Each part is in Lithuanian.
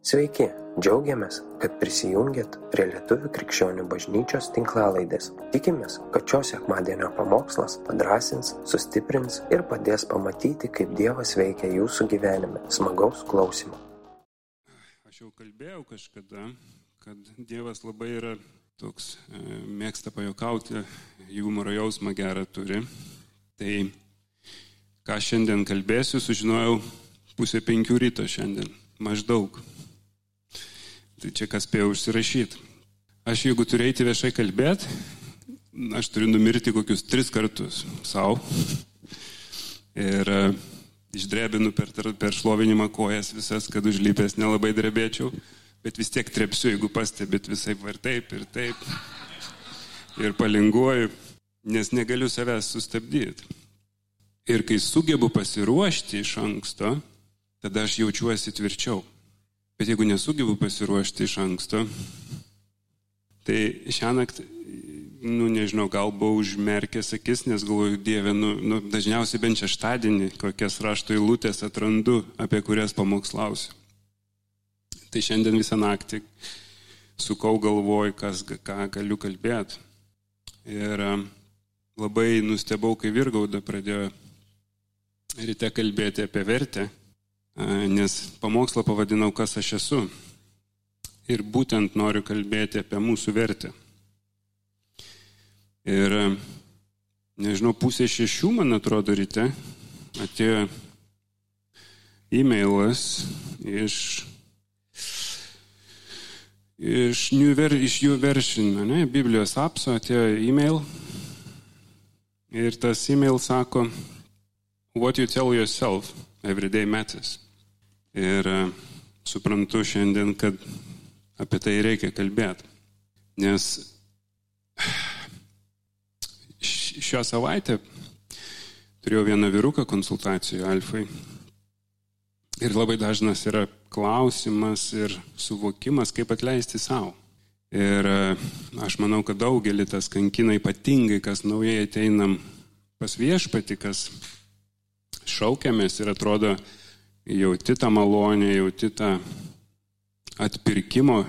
Sveiki, džiaugiamės, kad prisijungiat prie Lietuvių krikščionių bažnyčios tinklalaidės. Tikimės, kad šios sekmadienio pamokslas padrasins, sustiprins ir padės pamatyti, kaip Dievas veikia jūsų gyvenime. Smagaus klausimų. Aš jau kalbėjau kažkada, kad Dievas labai yra toks, e, mėgsta pajokauti, humoro jausmą gerą turi. Tai ką šiandien kalbėsiu, sužinojau pusė penkių ryto šiandien. Maždaug. Tai čia kas spėjau užsirašyti. Aš jeigu turiu eiti viešai kalbėti, aš turiu numirti kokius tris kartus savo. Ir uh, išdrebinu per, per šlovinimą kojas visas, kad užlypęs nelabai drebėčiau. Bet vis tiek trepsiu, jeigu pastebėt visai ir taip, ir taip. Ir palinguoju, nes negaliu savęs sustabdyti. Ir kai sugebu pasiruošti iš anksto, tada aš jaučiuosi tvirčiau. Bet jeigu nesugebu pasiruošti iš anksto, tai šią naktį, nu nežinau, gal buvau užmerkęs akis, nes galvoju, Dieve, nu, nu dažniausiai bent šeštadienį kokias rašto eilutės atrandu, apie kurias pamokslausiu. Tai šiandien visą naktį sukau galvoj, kas, ką galiu kalbėti. Ir labai nustebau, kai Virgauda pradėjo ryte kalbėti apie vertę nes pamokslą pavadinau Kas aš esu. Ir būtent noriu kalbėti apie mūsų vertę. Ir nežinau, pusė šešių, man atrodo, ryte atėjo e-mailas iš, iš, Ver, iš jų veršino, ne, Biblijos apso atėjo e-mail. Ir tas e-mail sako, what you tell yourself everyday matters. Ir e, suprantu šiandien, kad apie tai reikia kalbėti. Nes šią savaitę turėjau vieną vyruką konsultacijų Alfai. Ir labai dažnas yra klausimas ir suvokimas, kaip atleisti savo. Ir e, aš manau, kad daugelį tas kankina ypatingai, kas naujai ateinam pas viešpati, kas šaukiamės ir atrodo, jauti tą malonę, jauti tą atpirkimo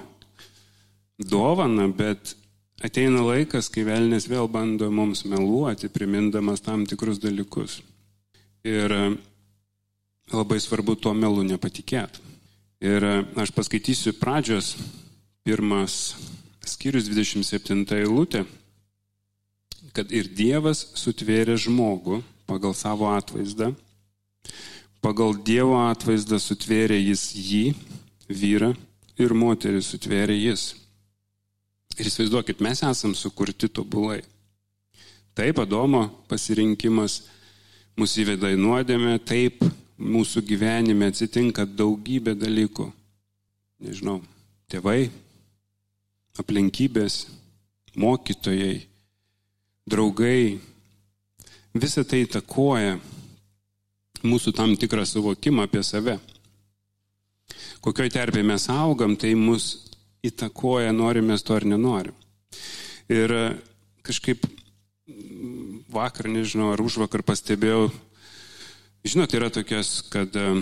dovaną, bet ateina laikas, kai velnės vėl bando mums meluoti, primindamas tam tikrus dalykus. Ir e, labai svarbu tuo melu nepatikėti. Ir e, aš paskaitysiu pradžios pirmas skyrius 27 eilutė, kad ir Dievas sutvėrė žmogų pagal savo atvaizdą Pagal Dievo atvaizdą sutvėrė jis jį, vyrą, ir moterį sutvėrė jis. Ir įsivaizduokit, mes esam sukurti tobulai. Taip, Adomo pasirinkimas mūsų įveda į nuodėmę, taip, mūsų gyvenime atsitinka daugybė dalykų. Nežinau, tėvai, aplinkybės, mokytojai, draugai, visa tai įtakoja mūsų tam tikrą suvokimą apie save. Kokioj terpėje mes augam, tai mus įtakoja, norim mes to ar nenorim. Ir e, kažkaip vakar, nežinau, ar už vakar pastebėjau, žinot, yra tokias, kad e,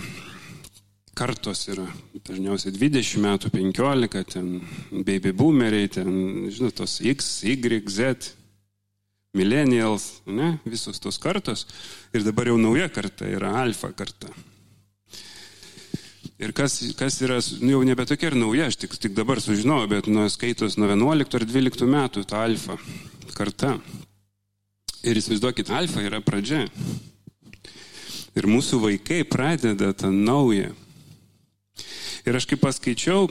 kartos yra dažniausiai 20 metų, 15, ten baby boomeriai, ten, žinot, tos X, Y, Z, millennials, ne, visos tos kartos. Ir dabar jau nauja karta yra alfa karta. Ir kas, kas yra, nu, jau nebe tokia ir nauja, aš tik, tik dabar sužinojau, bet nuo skaitos nuo 11 ar 12 metų ta alfa karta. Ir įsivaizduokit, alfa yra pradžia. Ir mūsų vaikai pradeda tą naują. Ir aš kaip paskaičiau,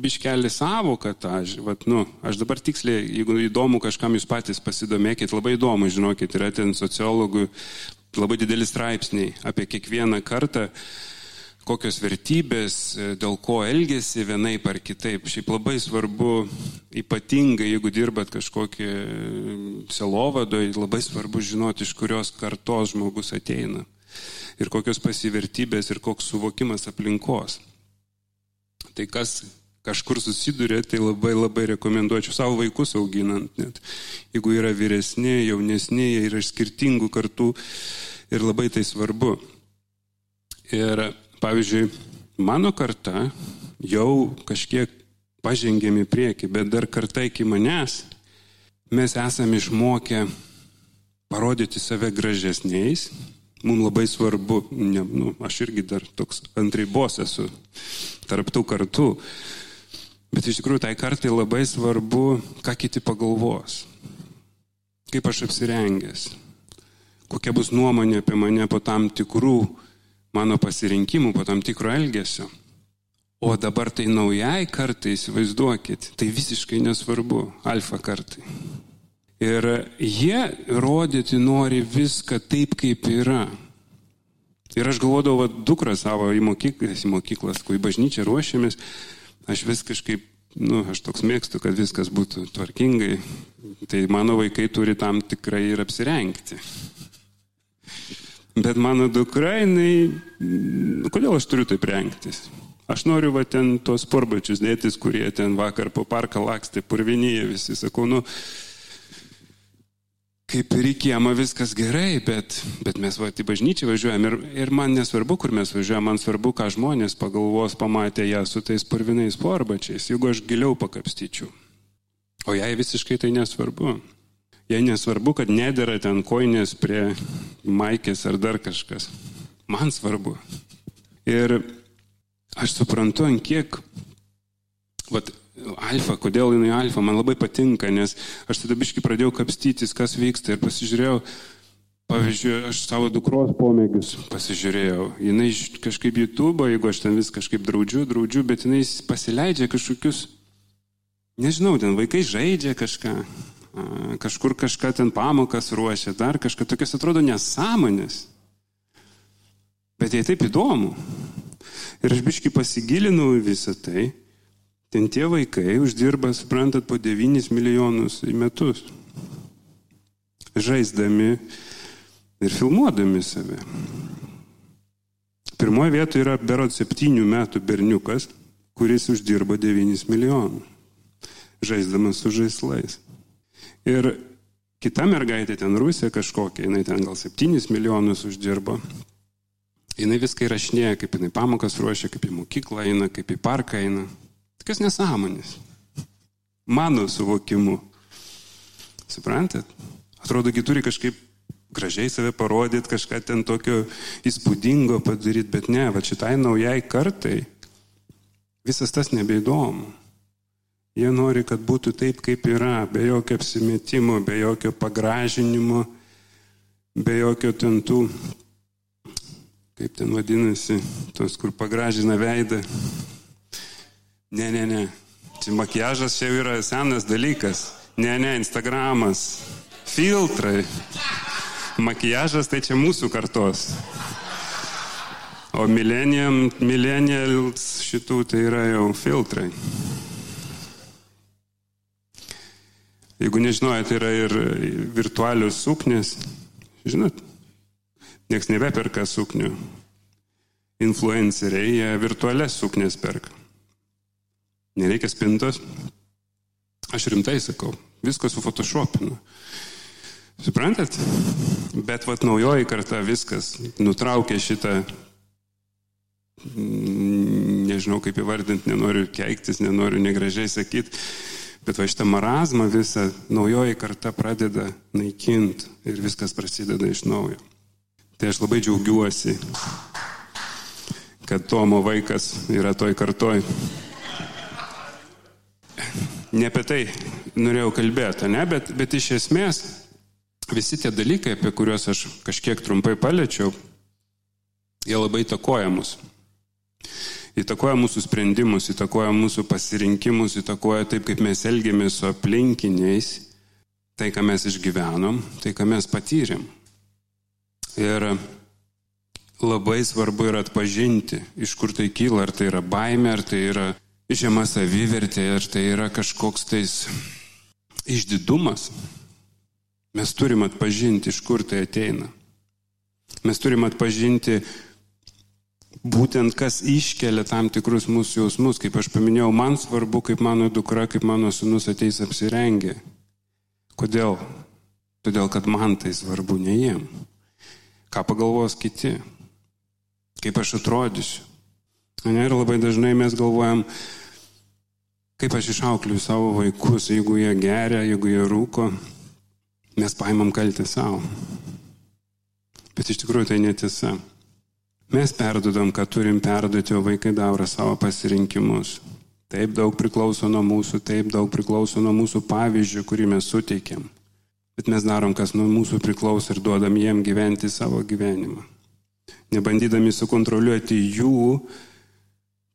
biškelį savoką tą, vat, nu, aš dabar tiksliai, jeigu įdomu kažkam jūs patys pasidomėkit, labai įdomu, žinokit, yra ten sociologų labai dideli straipsniai apie kiekvieną kartą, kokios vertybės, dėl ko elgesi vienaip ar kitaip. Šiaip labai svarbu, ypatingai jeigu dirbat kažkokį selovadoj, labai svarbu žinoti, iš kurios kartos žmogus ateina. Ir kokios pasivertybės ir koks suvokimas aplinkos. Tai kas kažkur susiduria, tai labai labai rekomenduočiau savo vaikus auginant net. Jeigu yra vyresni, jaunesni, jie yra iš skirtingų kartų ir labai tai svarbu. Ir pavyzdžiui, mano karta jau kažkiek pažengėm į priekį, bet dar kartą iki manęs mes esame išmokę parodyti save gražesniais. Mums labai svarbu, ne, nu, aš irgi dar toks ant ribos esu, tarptų kartų, bet iš tikrųjų tai kartai labai svarbu, ką kiti pagalvos, kaip aš apsirengęs, kokia bus nuomonė apie mane po tam tikrų mano pasirinkimų, po tam tikro elgesio. O dabar tai naujai kartai, įsivaizduokit, tai visiškai nesvarbu, alfa kartai. Ir jie rodyti nori viską taip, kaip yra. Ir aš galvodavau, va, dukrą savo į mokyklas, į mokyklas, kai bažnyčią ruošiamės, aš vis kažkaip, nu, aš toks mėgstu, kad viskas būtų tvarkingai. Tai mano vaikai turi tam tikrai ir apsirengti. Bet mano dukra, jinai, nu, kodėl aš turiu taip rengtis? Aš noriu va ten tos porbačius dėtis, kurie ten vakar po parką lakstė, purvinyje visi, sakau, nu, kaip ir į kiemą viskas gerai, bet, bet mes va į bažnyčią važiuojam ir, ir man nesvarbu, kur mes važiuojam, man svarbu, ką žmonės pagalvos pamatę ją su tais purvinais porbačiais, jeigu aš giliau pakapstyčiau. O jai visiškai tai nesvarbu. Jai nesvarbu, kad nedėra ten koinės prie maikės ar dar kažkas. Man svarbu. Ir aš suprantu, ant kiek, vat, alfa, kodėl jinai alfa, man labai patinka, nes aš tada biškai pradėjau kapstytis, kas vyksta ir pasižiūrėjau, pavyzdžiui, aš savo dukros pomėgius pasižiūrėjau. Jinai kažkaip YouTube, jeigu aš ten vis kažkaip draudžiu, draudžiu, bet jinai pasileidžia kažkokius, nežinau, ten vaikai žaidžia kažką kažkur kažką ten pamokas ruošia, dar kažką tokias atrodo nesąmonės. Bet jai taip įdomu. Ir aš biškai pasigilinau į visą tai. Ten tie vaikai uždirba, suprantat, po 9 milijonus į metus. Žaisdami ir filmuodami save. Pirmoje vietoje yra berot 7 metų berniukas, kuris uždirba 9 milijonų. Žaisdamas su žaislais. Ir kita mergaitė ten Rusija kažkokia, jinai ten gal 7 milijonus uždirbo. Jinai viską įrašinėja, kaip jinai pamokas ruošia, kaip į mokyklą eina, kaip į parką eina. Tokias nesąmonės. Mano suvokimu. Suprantat? Atrodo, gi turi kažkaip gražiai save parodyti, kažką ten tokio įspūdingo padaryti, bet ne, va šitai naujai kartai visas tas nebeįdomu. Jie nori, kad būtų taip, kaip yra, be jokio apsimetimo, be jokio pagražinimo, be jokio ten tų, kaip ten vadinasi, tos, kur pagražina veidą. Ne, ne, ne. Čia makiažas čia yra senas dalykas. Ne, ne, Instagramas. Filtrai. Makiažas tai čia mūsų kartos. O millennials šitų tai yra jau filtrai. Jeigu nežinojate, yra ir virtualios suknės. Žinot, nieks nebeperka suknių. Influenceriai, jie virtualias suknės perka. Nereikia spintos. Aš rimtai sakau, viskas sufotoshopinu. Suprantat? Bet vat naujoji karta viskas nutraukė šitą, nežinau kaip įvardinti, nenoriu keiktis, nenoriu negražiai sakyti Bet va šitą marazmą visą naujoji karta pradeda naikinti ir viskas prasideda iš naujo. Tai aš labai džiaugiuosi, kad Tomo vaikas yra toj kartoj. Ne apie tai norėjau kalbėti, ne, bet, bet iš esmės visi tie dalykai, apie kuriuos aš kažkiek trumpai paliečiau, jie labai takoja mus įtakoja mūsų sprendimus, įtakoja mūsų pasirinkimus, įtakoja taip, kaip mes elgiamės su aplinkiniais, tai, ką mes išgyvenom, tai, ką mes patyrėm. Ir labai svarbu yra atpažinti, iš kur tai kyla, ar tai yra baime, ar tai yra žema savivertė, ar tai yra kažkoks tais išdidumas. Mes turim atpažinti, iš kur tai ateina. Mes turim atpažinti, būtent kas iškelia tam tikrus mūsų jausmus. Kaip aš paminėjau, man svarbu, kaip mano dukra, kaip mano sunus ateis apsirengę. Kodėl? Todėl, kad man tai svarbu, ne jiem. Ką pagalvos kiti? Kaip aš atrodysiu? Ne, ir labai dažnai mes galvojam, kaip aš išaukliu savo vaikus, jeigu jie geria, jeigu jie rūko, mes paimam kaltę savo. Bet iš tikrųjų tai netiesa. Mes perdodam, ką turim perduoti, o vaikai daro savo pasirinkimus. Taip daug priklauso nuo mūsų, taip daug priklauso nuo mūsų pavyzdžių, kurį mes suteikėm. Bet mes darom, kas nuo mūsų priklauso ir duodam jiem gyventi savo gyvenimą. Nebandydami sukontroliuoti jų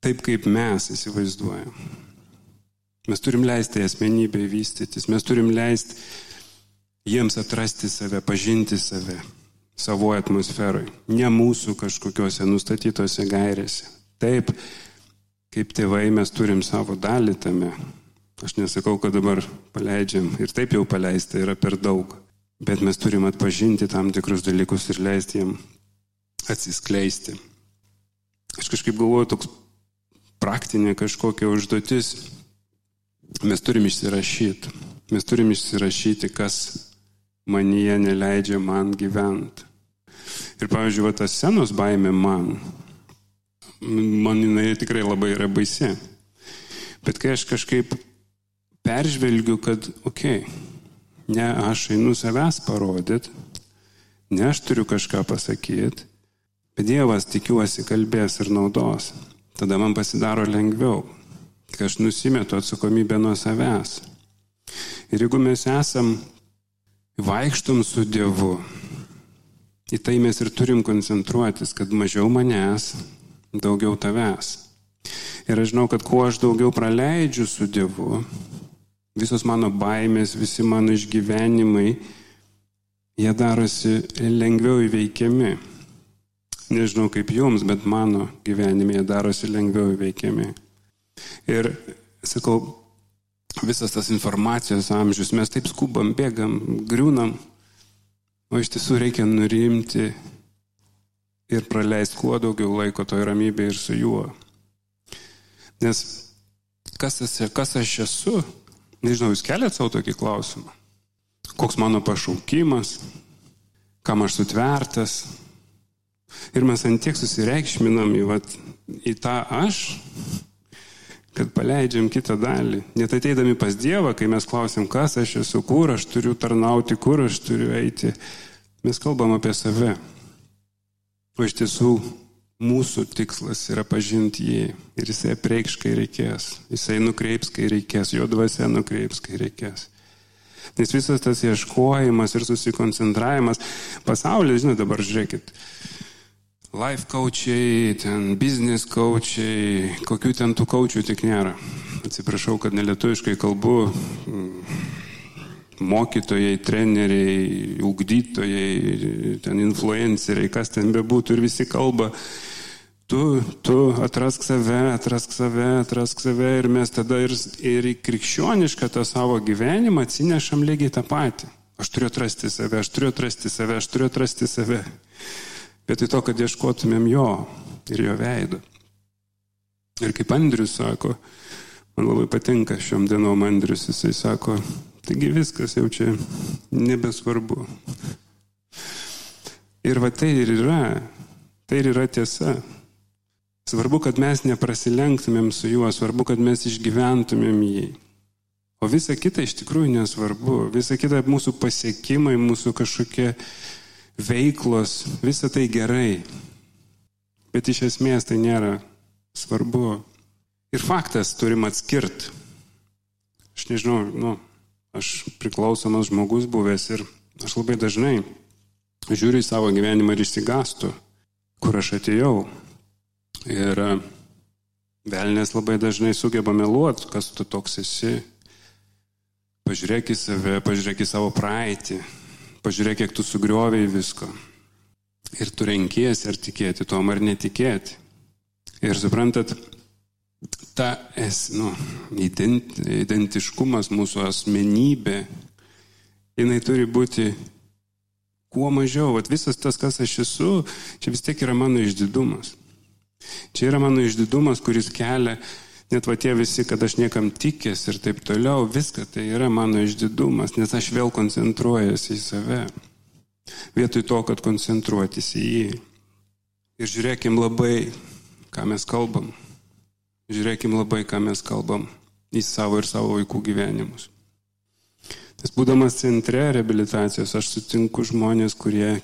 taip, kaip mes įsivaizduojam. Mes turim leisti asmenybę vystytis, mes turim leisti jiems atrasti save, pažinti save savoje atmosferoje, ne mūsų kažkokiuose nustatytose gairėse. Taip, kaip tėvai mes turim savo dalį tame. Aš nesakau, kad dabar paleidžiam ir taip jau paleista yra per daug, bet mes turim atpažinti tam tikrus dalykus ir leisti jiem atsiskleisti. Aš kažkaip galvoju, toks praktinė kažkokia užduotis. Mes turim išsirašyti. Mes turim išsirašyti, kas manyje neleidžia man gyventi. Ir pavyzdžiui, va, tas senos baimė man, man jinai tikrai labai yra baisi. Bet kai aš kažkaip peržvelgiu, kad, okei, okay, ne aš einu savęs parodyt, ne aš turiu kažką pasakyti, bet Dievas tikiuosi kalbės ir naudos. Tada man pasidaro lengviau, kai aš nusimetu atsakomybę nuo savęs. Ir jeigu mes esam vaikštum su Dievu, į tai mes ir turim koncentruotis, kad mažiau manęs, daugiau tavęs. Ir aš žinau, kad kuo aš daugiau praleidžiu su Dievu, visos mano baimės, visi mano išgyvenimai, jie darosi lengviau įveikiami. Nežinau kaip jums, bet mano gyvenime darosi lengviau įveikiami. Ir sakau, visas tas informacijos amžius, mes taip skubam, bėgam, griūnam, o iš tiesų reikia nurimti ir praleisti kuo daugiau laiko toj ramybėje ir su juo. Nes kas, esi, kas aš esu, nežinau, jūs keliat savo tokį klausimą. Koks mano pašaukimas, kam aš sutvertas. Ir mes ant tiek susireikšminam į, vat, į tą aš, kad paleidžiam kitą dalį. Net ateidami pas Dievą, kai mes klausim, kas aš esu, kur aš turiu tarnauti, kur aš turiu eiti, mes kalbam apie save. O iš tiesų mūsų tikslas yra pažinti jį ir jisai preikš, kai reikės. Jisai nukreips, kai reikės, jo dvasia nukreips, kai reikės. Nes visas tas ieškojimas ir susikoncentravimas, pasaulyje, žinot, dabar žiūrėkit, life coachai, ten business coachai, kokių ten tų coachų tik nėra. Atsiprašau, kad nelietuviškai kalbu, mokytojai, treneriai, ugdytojai, ten influenceriai, kas ten bebūtų ir visi kalba. Tu, tu atrask save, atrask save, atrask save ir mes tada ir, ir į krikščionišką tą savo gyvenimą atsinešam lygiai tą patį. Aš turiu atrasti save, aš turiu atrasti save, aš turiu atrasti save. Vietoj to, kad ieškotumėm jo ir jo veido. Ir kaip Andrius sako, man labai patinka šiom dienom Andrius, jisai sako, Taigi viskas jau čia nebesvarbu. Ir va tai ir yra, tai ir yra tiesa. Svarbu, kad mes neprasilenktumėm su juo, svarbu, kad mes išgyventumėm jį. O visa kita iš tikrųjų nesvarbu. Visa kita mūsų pasiekimai, mūsų kažkokie veiklos, visa tai gerai. Bet iš esmės tai nėra svarbu. Ir faktas turim atskirti. Aš nežinau, nu, aš priklausomas žmogus buvęs ir aš labai dažnai žiūriu į savo gyvenimą ir išsigastu, kur aš atėjau. Ir e, velnės labai dažnai sugeba meluoti, kas tu toks esi. Pažiūrėk į save, pažiūrėk į savo praeitį, pažiūrėk, kiek tu sugrioviai visko. Ir tu renkiesi ar tikėti tuom ar netikėti. Ir suprantat, ta es, nu, ident, identiškumas, mūsų asmenybė, jinai turi būti kuo mažiau. Vat visas tas, kas aš esu, čia vis tiek yra mano išdidumas. Čia yra mano išdidumas, kuris kelia net va tie visi, kad aš niekam tikės ir taip toliau, viską tai yra mano išdidumas, nes aš vėl koncentruojasi į save. Vietoj to, kad koncentruotis į jį. Ir žiūrėkim labai ką mes kalbam. Žiūrėkim labai, ką mes kalbam į savo ir savo vaikų gyvenimus. Nes būdamas centre rehabilitacijos, aš sutinku žmonės, kurie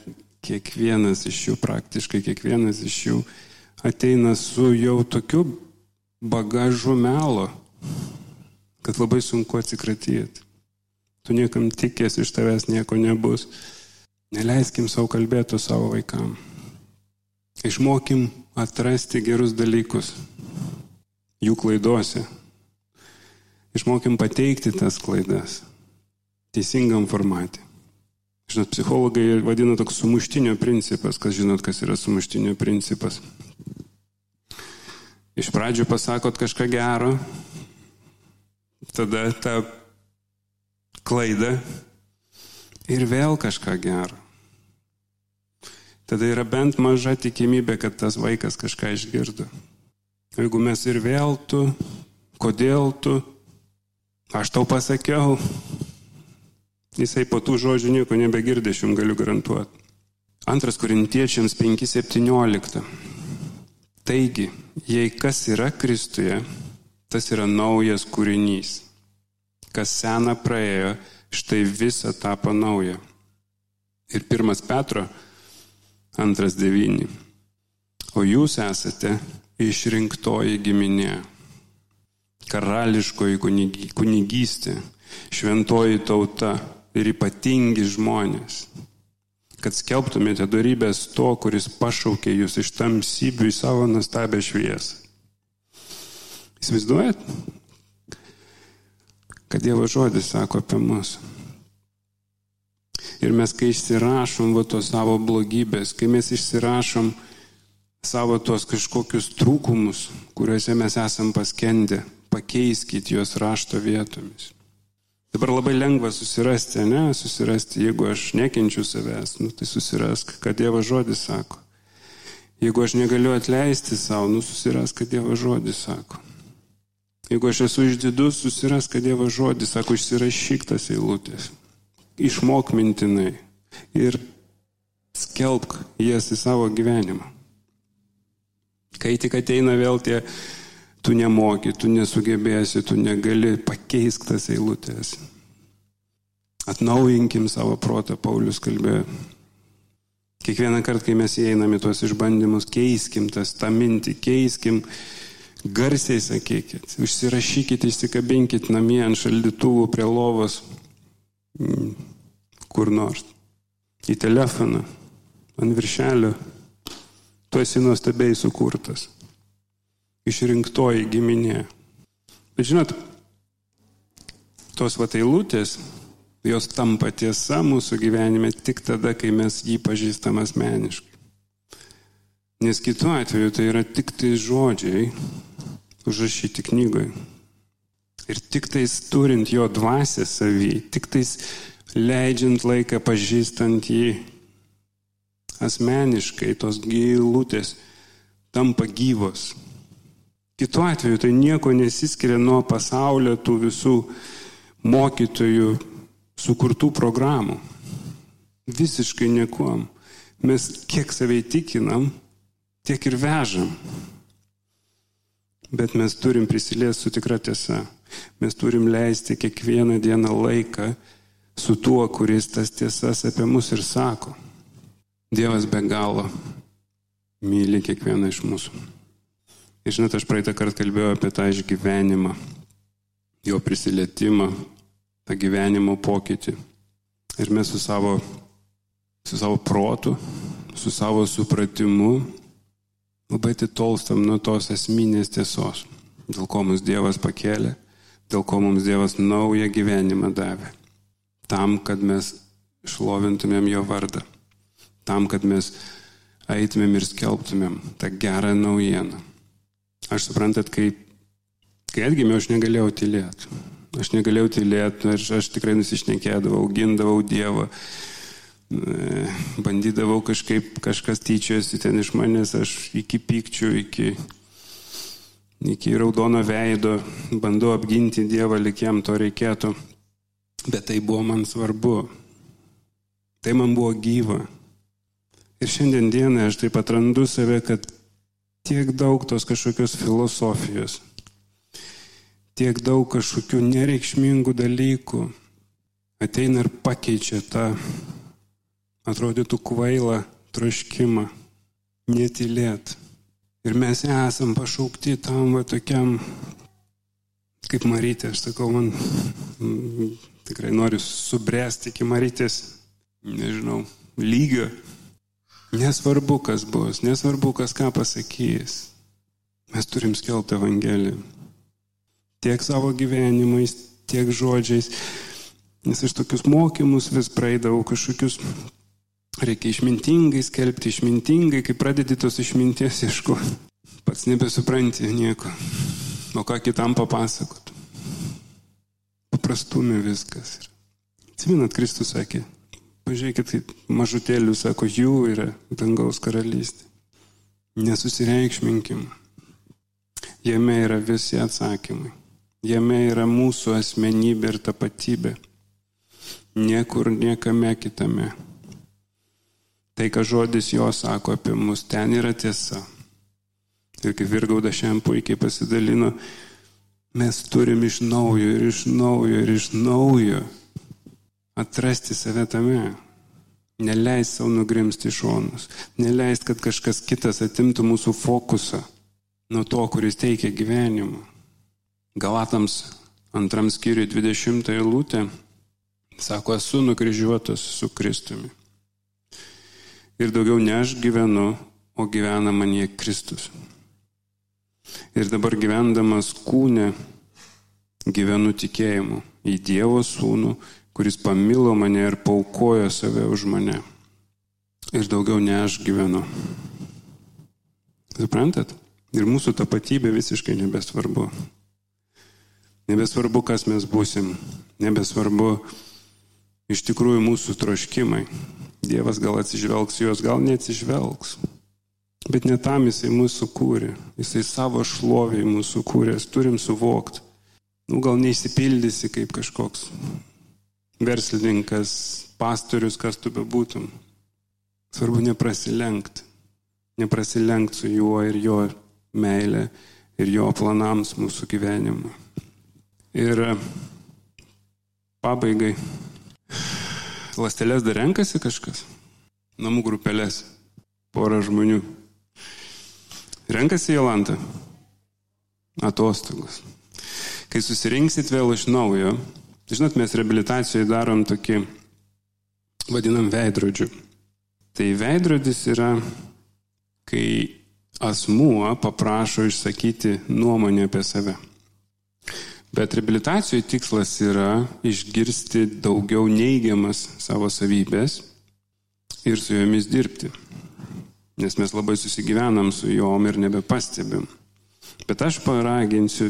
kiekvienas iš jų, praktiškai kiekvienas iš jų ateina su jau tokiu bagažu melo, kad labai sunku atsikratyti. Tu niekam tikės, iš tavęs nieko nebus. Neleiskim savo kalbėti savo vaikam. Išmokim atrasti gerus dalykus jų klaidose. Išmokim pateikti tas klaidas teisingam formatui. Žinot, psichologai vadina toks sumuštinio principas, kas žinot, kas yra sumuštinio principas. Iš pradžių pasakot kažką gero, tada tą klaidą ir vėl kažką gero. Tada yra bent maža tikimybė, kad tas vaikas kažką išgirdo. Jeigu mes ir vėl tu, kodėl tu, aš tau pasakiau, jisai po tų žodžių nieko nebegirdė, aš jums galiu garantuoti. Antras korintiečiams 5.17. Taigi, jei kas yra Kristuje, tas yra naujas kūrinys. Kas sena praėjo, štai visa tapo nauja. Ir pirmas Petro, antras devyni. O jūs esate išrinktoji giminė, karališkoji kunigystė, šventoji tauta ir ypatingi žmonės, kad skelbtumėte darybės to, kuris pašaukė jūs iš tamsybių į savo nustabę šviesą. Įsivaizduojat, kad Dievo žodis sako apie mus. Ir mes, kai išsirašom va tos savo blogybės, kai mes išsirašom savo tuos kažkokius trūkumus, kuriuose mes esam paskendę, pakeiskit juos rašto vietomis. Dabar labai lengva susirasti, ne, susirasti, jeigu aš nekenčiu savęs, nu, tai susirask, kad Dievo žodis sako. Jeigu aš negaliu atleisti savo, nu susirask, kad Dievo žodis sako. Jeigu aš esu išdidus, susirask, kad Dievo žodis sako, išsirašyk tas eilutės. Išmok mintinai ir skelbk jas į savo gyvenimą. Kai tik ateina vėl tie, tu nemoki, tu nesugebėsi, tu negali pakeisk tas eilutės. Atnaujinkim savo protą, Paulius kalbėjo. Kiekvieną kartą, kai mes įeiname tuos išbandymus, keiskim tas tą mintį, keiskim, garsiai sakykit, užsirašykit, įsikabinkit namie ant šaldytuvų prie lovos, mm, kur nors, į telefoną, ant viršelio tu esi nuostabiai sukurtas. Išrinktoji giminė. Bet žinot, tos vatailutės, jos tampa tiesa mūsų gyvenime tik tada, kai mes jį pažįstam asmeniškai. Nes kitu atveju tai yra tik tai žodžiai užrašyti knygoje. Ir tik tais turint jo dvasę savį, tik tais leidžiant laiką pažįstant jį, asmeniškai tos gilutės tampa gyvos. Kitu atveju tai nieko nesiskiria nuo pasaulio tų visų mokytojų sukurtų programų. Visiškai niekuom. Mes kiek savai tikinam, tiek ir vežam. Bet mes turim prisiliesti su tikra tiesa. Mes turim leisti kiekvieną dieną laiką su tuo, kuris tas tiesas apie mus ir sako. Dievas be galo myli kiekvieną iš mūsų. Ir žinot, aš praeitą kartą kalbėjau apie tą išgyvenimą, jo prisilietimą, tą gyvenimo pokytį. Ir mes su savo, su savo protu, su savo supratimu labai atitolstam nuo tos esminės tiesos, dėl ko mums Dievas pakėlė, dėl ko mums Dievas naują gyvenimą davė. Tam, kad mes šlovintumėm jo vardą tam, kad mes eitumėm ir skelbtumėm tą gerą naujieną. Aš suprantat, kai, kai atgimiau, aš negalėjau tylėti. Aš negalėjau tylėti, aš, aš tikrai nusišnekėdavau, gindavau Dievą, bandydavau kažkaip, kažkas tyčiojasi ten iš manęs, aš iki pykčių, iki, iki raudono veido bandau apginti Dievą, likiam to reikėtų. Bet tai buvo man svarbu. Tai man buvo gyva. Ir šiandien dieną aš taip atrandu save, kad tiek daug tos kažkokios filosofijos, tiek daug kažkokių nereikšmingų dalykų ateina ir pakeičia tą, atrodytų kvailą troškimą, netilėt. Ir mes esam pašaukti tam va tokiam, kaip Marytė, aš sakau, man tikrai noriu subręsti iki Marytės, nežinau, lygio. Nesvarbu, kas bus, nesvarbu, kas ką pasakys. Mes turim skelbti Evangeliją. Tiek savo gyvenimais, tiek žodžiais. Nes aš tokius mokymus vis praeidavau kažkokius Reikia išmintingai skelbti, išmintingai, kai pradedi tos išminties ieškoti. Pats nebesupranti nieko. O ką kitam papasakot. Paprastumė viskas. Atsiminat, Kristus sakė, pažiūrėkit, kaip mažutėlių, sako, jų yra dangaus karalystė. Nesusireikšminkim. Jame yra visi atsakymai. Jame yra mūsų asmenybė ir tapatybė. Niekur, niekame kitame. Tai, ką žodis jo sako apie mus, ten yra tiesa. Ir kaip Virgauda šiandien puikiai pasidalino, mes turim iš naujo ir iš naujo ir iš naujo atrasti save tame. Neleist savo nugrimsti šonus. Neleist, kad kažkas kitas atimtų mūsų fokusą nuo to, kuris teikia gyvenimą. Galatams antram skyriui 20 eilutė sako, esu nukryžiuotas su Kristumi. Ir daugiau ne aš gyvenu, o gyvena manie Kristus. Ir dabar gyvendamas kūne gyvenu tikėjimu į Dievo sūnų, kuris pamilo mane ir paukojo save už mane. Ir daugiau ne aš gyvenu. Suprantat? Ir mūsų tapatybė visiškai nebesvarbu. Nebesvarbu, kas mes būsim. Nebesvarbu iš tikrųjų mūsų troškimai. Dievas gal atsižvelgs juos, gal neatsižvelgs. Bet ne tam jisai mūsų kūrė. Jisai savo šlovį mūsų kūrė. Turim suvokti. Nu, gal neįsipildysi kaip kažkoks verslininkas, pastorius, kas tu bebūtum. Svarbu neprasilenkti. Neprasilenkti su juo ir jo meilė ir jo planams mūsų gyvenimui. Ir pabaigai Lastelės dar renkasi kažkas? Namų grupelės. Porą žmonių. Renkasi Jolanta. Atostogos. Kai susirinksit vėl iš naujo, žinot, mes reabilitacijoje darom tokį, vadinam veidrodžiu. Tai veidrodis yra, kai asmuo paprašo išsakyti nuomonę apie save. Bet reabilitacijų tikslas yra išgirsti daugiau neigiamas savo savybės ir su jomis dirbti. Nes mes labai susigyvenam su jom ir nebepastebim. Bet aš paraginsiu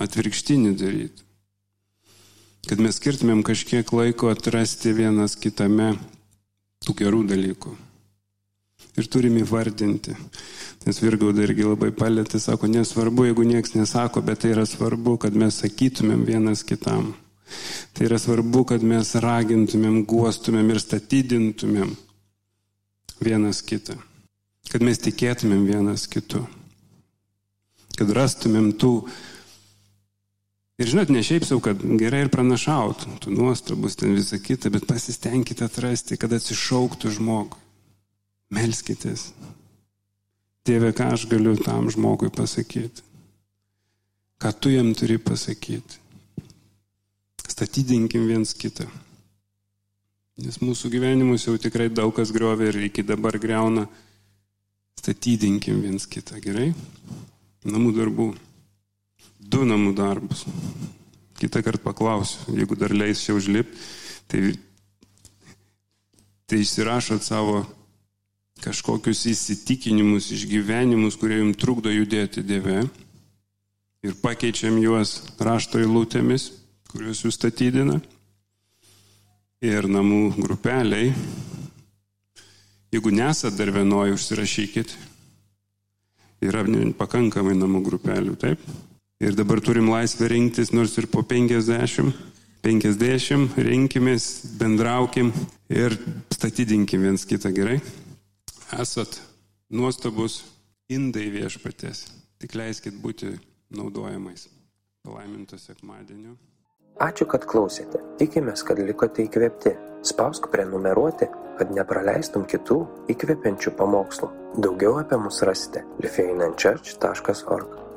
atvirkštinį daryti. Kad mes skirtumėm kažkiek laiko atrasti vienas kitame tų gerų dalykų. Ir turim įvardinti. Nes Virgauda irgi labai palėtė, sako, nesvarbu, jeigu niekas nesako, bet tai yra svarbu, kad mes sakytumėm vienas kitam. Tai yra svarbu, kad mes ragintumėm, guostumėm ir statydintumėm vienas kitą. Kad mes tikėtumėm vienas kitu. Kad rastumėm tų. Ir žinot, ne šiaip savo, kad gerai ir pranašaut, tu nuostabus ten visą kitą, bet pasistengkite atrasti, kad atsišauktų žmogui. Melskitės, Dieve, ką aš galiu tam žmogui pasakyti? Ką tu jam turi pasakyti? Statydinkim viens kitą. Nes mūsų gyvenimus jau tikrai daug kas griovė ir iki dabar greuna. Statydinkim viens kitą, gerai? Namų darbų. Du namų darbus. Kitą kartą paklausiu, jeigu dar leis čia užlipti, tai, tai išsirašot savo kažkokius įsitikinimus, išgyvenimus, kurie jums trukdo judėti Dieve ir pakeičiam juos rašto eilutėmis, kuriuos jūs statydina. Ir namų grupeliai, jeigu nesat dar vienoje, užsirašykit. Yra pakankamai namų grupelių, taip? Ir dabar turim laisvę rinktis, nors ir po 50, 50, rinkimės, bendraukim ir statydinkim viens kitą gerai esat nuostabus indai viešpatės. Tik leiskit būti naudojamais. Palaiminto sekmadienio. Ačiū, kad klausėte. Tikimės, kad likote įkvėpti. Spausk prenumeruoti, kad nepraleistum kitų įkvepiančių pamokslų. Daugiau apie mus rasite lifeinanchurch.org